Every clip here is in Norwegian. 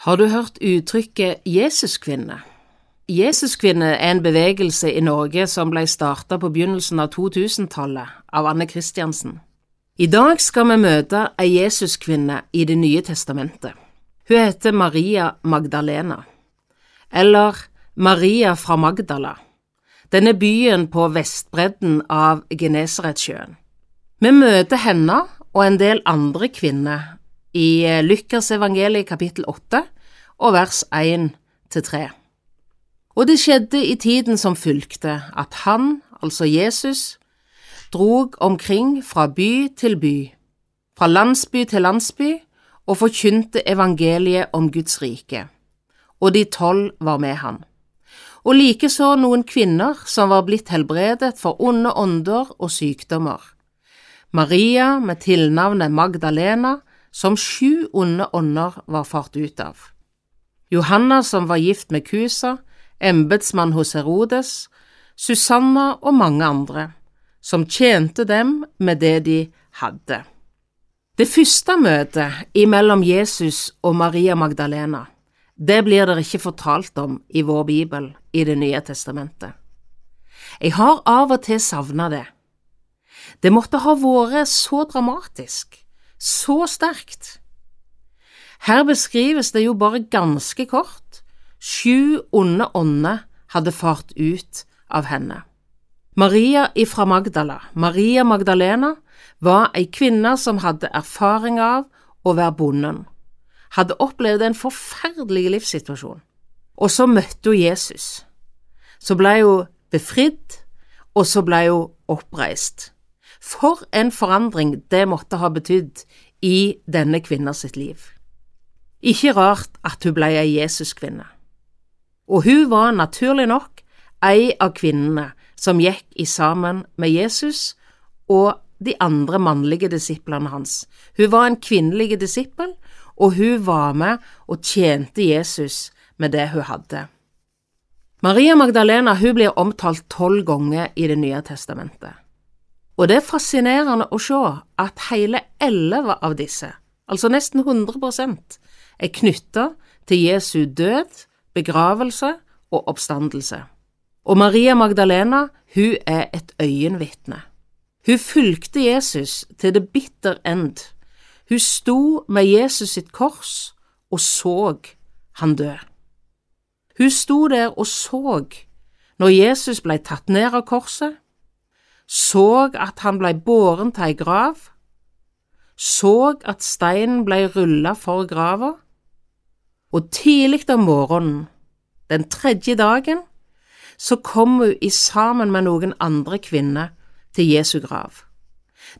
Har du hørt uttrykket Jesuskvinne? Jesuskvinne er en bevegelse i Norge som ble starta på begynnelsen av 2000-tallet av Anne Kristiansen. I dag skal vi møte ei Jesuskvinne i Det nye testamentet. Hun heter Maria Magdalena, eller Maria fra Magdala. Denne byen på vestbredden av Genesaretsjøen. Vi møter henne og en del andre kvinner i Lykkers Lukas evangeliet kapittel 8 og vers 1 til 3. Og det skjedde i tiden som fulgte, at han, altså Jesus, drog omkring fra by til by, fra landsby til landsby, og forkynte evangeliet om Guds rike, og de tolv var med ham. Og likeså noen kvinner som var blitt helbredet for onde ånder og sykdommer. Maria med tilnavnet Magdalena, som sju onde ånder var fart ut av. Johanna som var gift med Kusa, embetsmann hos Herodes, Susanna og mange andre, som tjente dem med det de hadde. Det første møtet imellom Jesus og Maria Magdalena, det blir dere ikke fortalt om i vår bibel i Det nye testamentet. Jeg har av og til savna det. Det måtte ha vært så dramatisk, så sterkt. Her beskrives det jo bare ganske kort. Sju onde ånder hadde fart ut av henne. Maria ifra Magdala, Maria Magdalena, var ei kvinne som hadde erfaring av å være bonden, hadde opplevd en forferdelig livssituasjon, og så møtte hun Jesus. Så ble hun befridd, og så ble hun oppreist. For en forandring det måtte ha betydd i denne kvinna liv. Ikke rart at hun ble ei Jesuskvinne. Og hun var naturlig nok ei av kvinnene som gikk i sammen med Jesus og de andre mannlige disiplene hans. Hun var en kvinnelig disippel, og hun var med og tjente Jesus med det hun hadde. Maria Magdalena hun blir omtalt tolv ganger i Det nye testamentet. Og det er fascinerende å se at hele elleve av disse, altså nesten 100% er knytta til Jesu død, begravelse og oppstandelse. Og Maria Magdalena, hun er et øyenvitne. Hun fulgte Jesus til det bitter end. Hun sto med Jesus sitt kors og så han dø. Hun sto der og så når Jesus ble tatt ned av korset, så at han blei båren til ei grav, så at steinen blei rulla for grava, og tidlig om morgenen, den tredje dagen, så kom hun i sammen med noen andre kvinner til Jesu grav.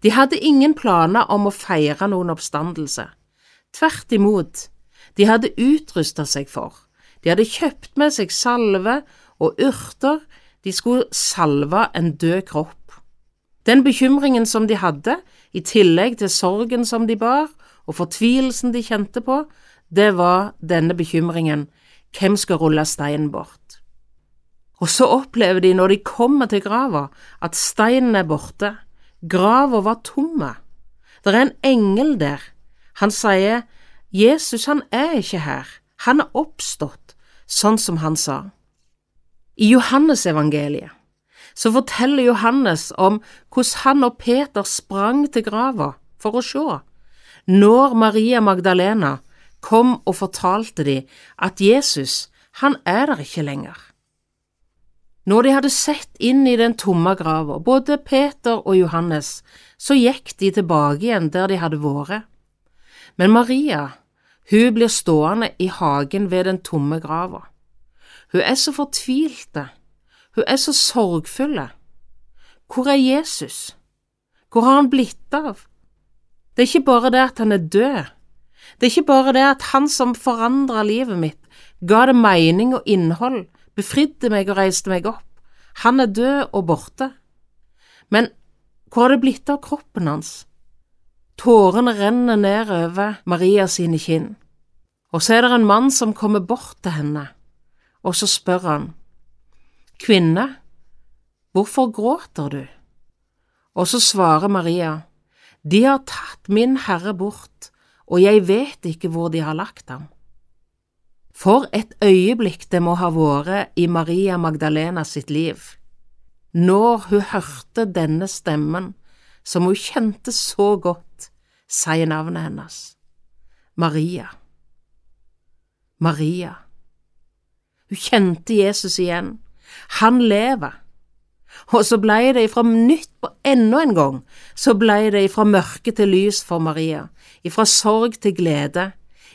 De hadde ingen planer om å feire noen oppstandelse. Tvert imot, de hadde utrusta seg for, de hadde kjøpt med seg salve og urter, de skulle salve en død kropp. Den bekymringen som de hadde, i tillegg til sorgen som de bar, og fortvilelsen de kjente på, det var denne bekymringen, hvem skal rulle steinen bort? Og så opplever de når de kommer til grava, at steinen er borte, grava var tomme. Det er en engel der. Han sier, Jesus han er ikke her, han er oppstått, sånn som han sa. I Johannesevangeliet så forteller Johannes om hvordan han og Peter sprang til grava for å se, når Maria Magdalena kom og fortalte dem at Jesus, han er der ikke lenger. Når de hadde sett inn i den tomme grava, både Peter og Johannes, så gikk de tilbake igjen der de hadde vært. Men Maria, hun blir stående i hagen ved den tomme grava. Hun er så fortvilte hun er så sorgfulle. Hvor er Jesus? Hvor har han blitt av? Det er ikke bare det at han er død. Det er ikke bare det at han som forandra livet mitt, ga det mening og innhold, befridde meg og reiste meg opp. Han er død og borte. Men hvor har det blitt av kroppen hans? Tårene renner ned over Maria sine kinn, og så er det en mann som kommer bort til henne, og så spør han, Kvinne, hvorfor gråter du? Og så svarer Maria, De har tatt min Herre bort, og jeg vet ikke hvor de har lagt ham. For et øyeblikk det må ha vært i Maria Magdalena sitt liv, når hun hørte denne stemmen som hun kjente så godt, si navnet hennes. Maria. Maria. Hun kjente Jesus igjen. Han lever. Og så blei det ifra nytt på enda en gang, så blei det ifra mørke til lys for Maria, ifra sorg til glede,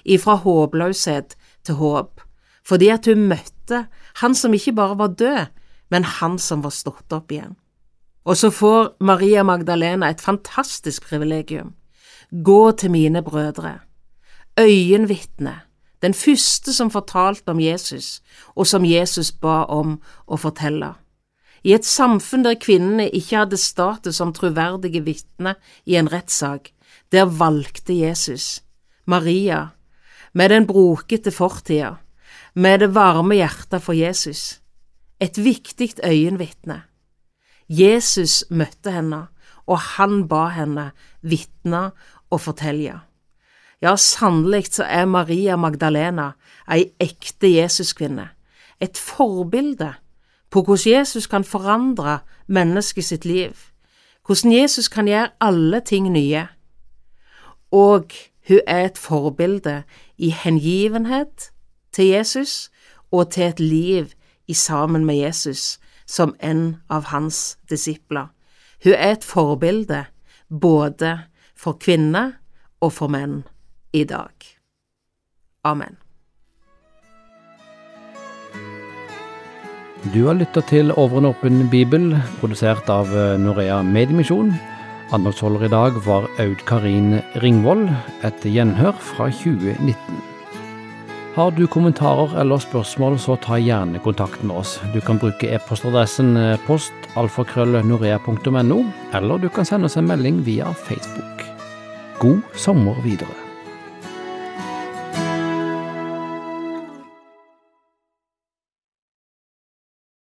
ifra håpløshet til håp, fordi at hun møtte han som ikke bare var død, men han som var stått opp igjen. Og så får Maria Magdalena et fantastisk privilegium. Gå til mine brødre, øyenvitne, den første som fortalte om Jesus, og som Jesus ba om å fortelle. I et samfunn der kvinnene ikke hadde status som troverdige vitner i en rettssak, der valgte Jesus, Maria, med den brokete fortida, med det varme hjertet for Jesus, et viktig øyenvitne. Jesus møtte henne, og han ba henne vitne og fortelle. Ja, sannelig så er Maria Magdalena ei ekte Jesuskvinne, et forbilde på hvordan Jesus kan forandre mennesket sitt liv, hvordan Jesus kan gjøre alle ting nye. Og hun er et forbilde i hengivenhet til Jesus og til et liv i sammen med Jesus som en av hans disipler. Hun er et forbilde både for kvinner og for menn i dag. Amen. Du har lytta til Over en åpen bibel, produsert av Norea Mediemisjon. Anholdsholder i dag var Aud Karin Ringvold, et gjenhør fra 2019. Har du kommentarer eller spørsmål, så ta gjerne kontakt med oss. Du kan bruke e-postadressen postalfakrøllnorea.no, eller du kan sende oss en melding via Facebook. God sommer videre.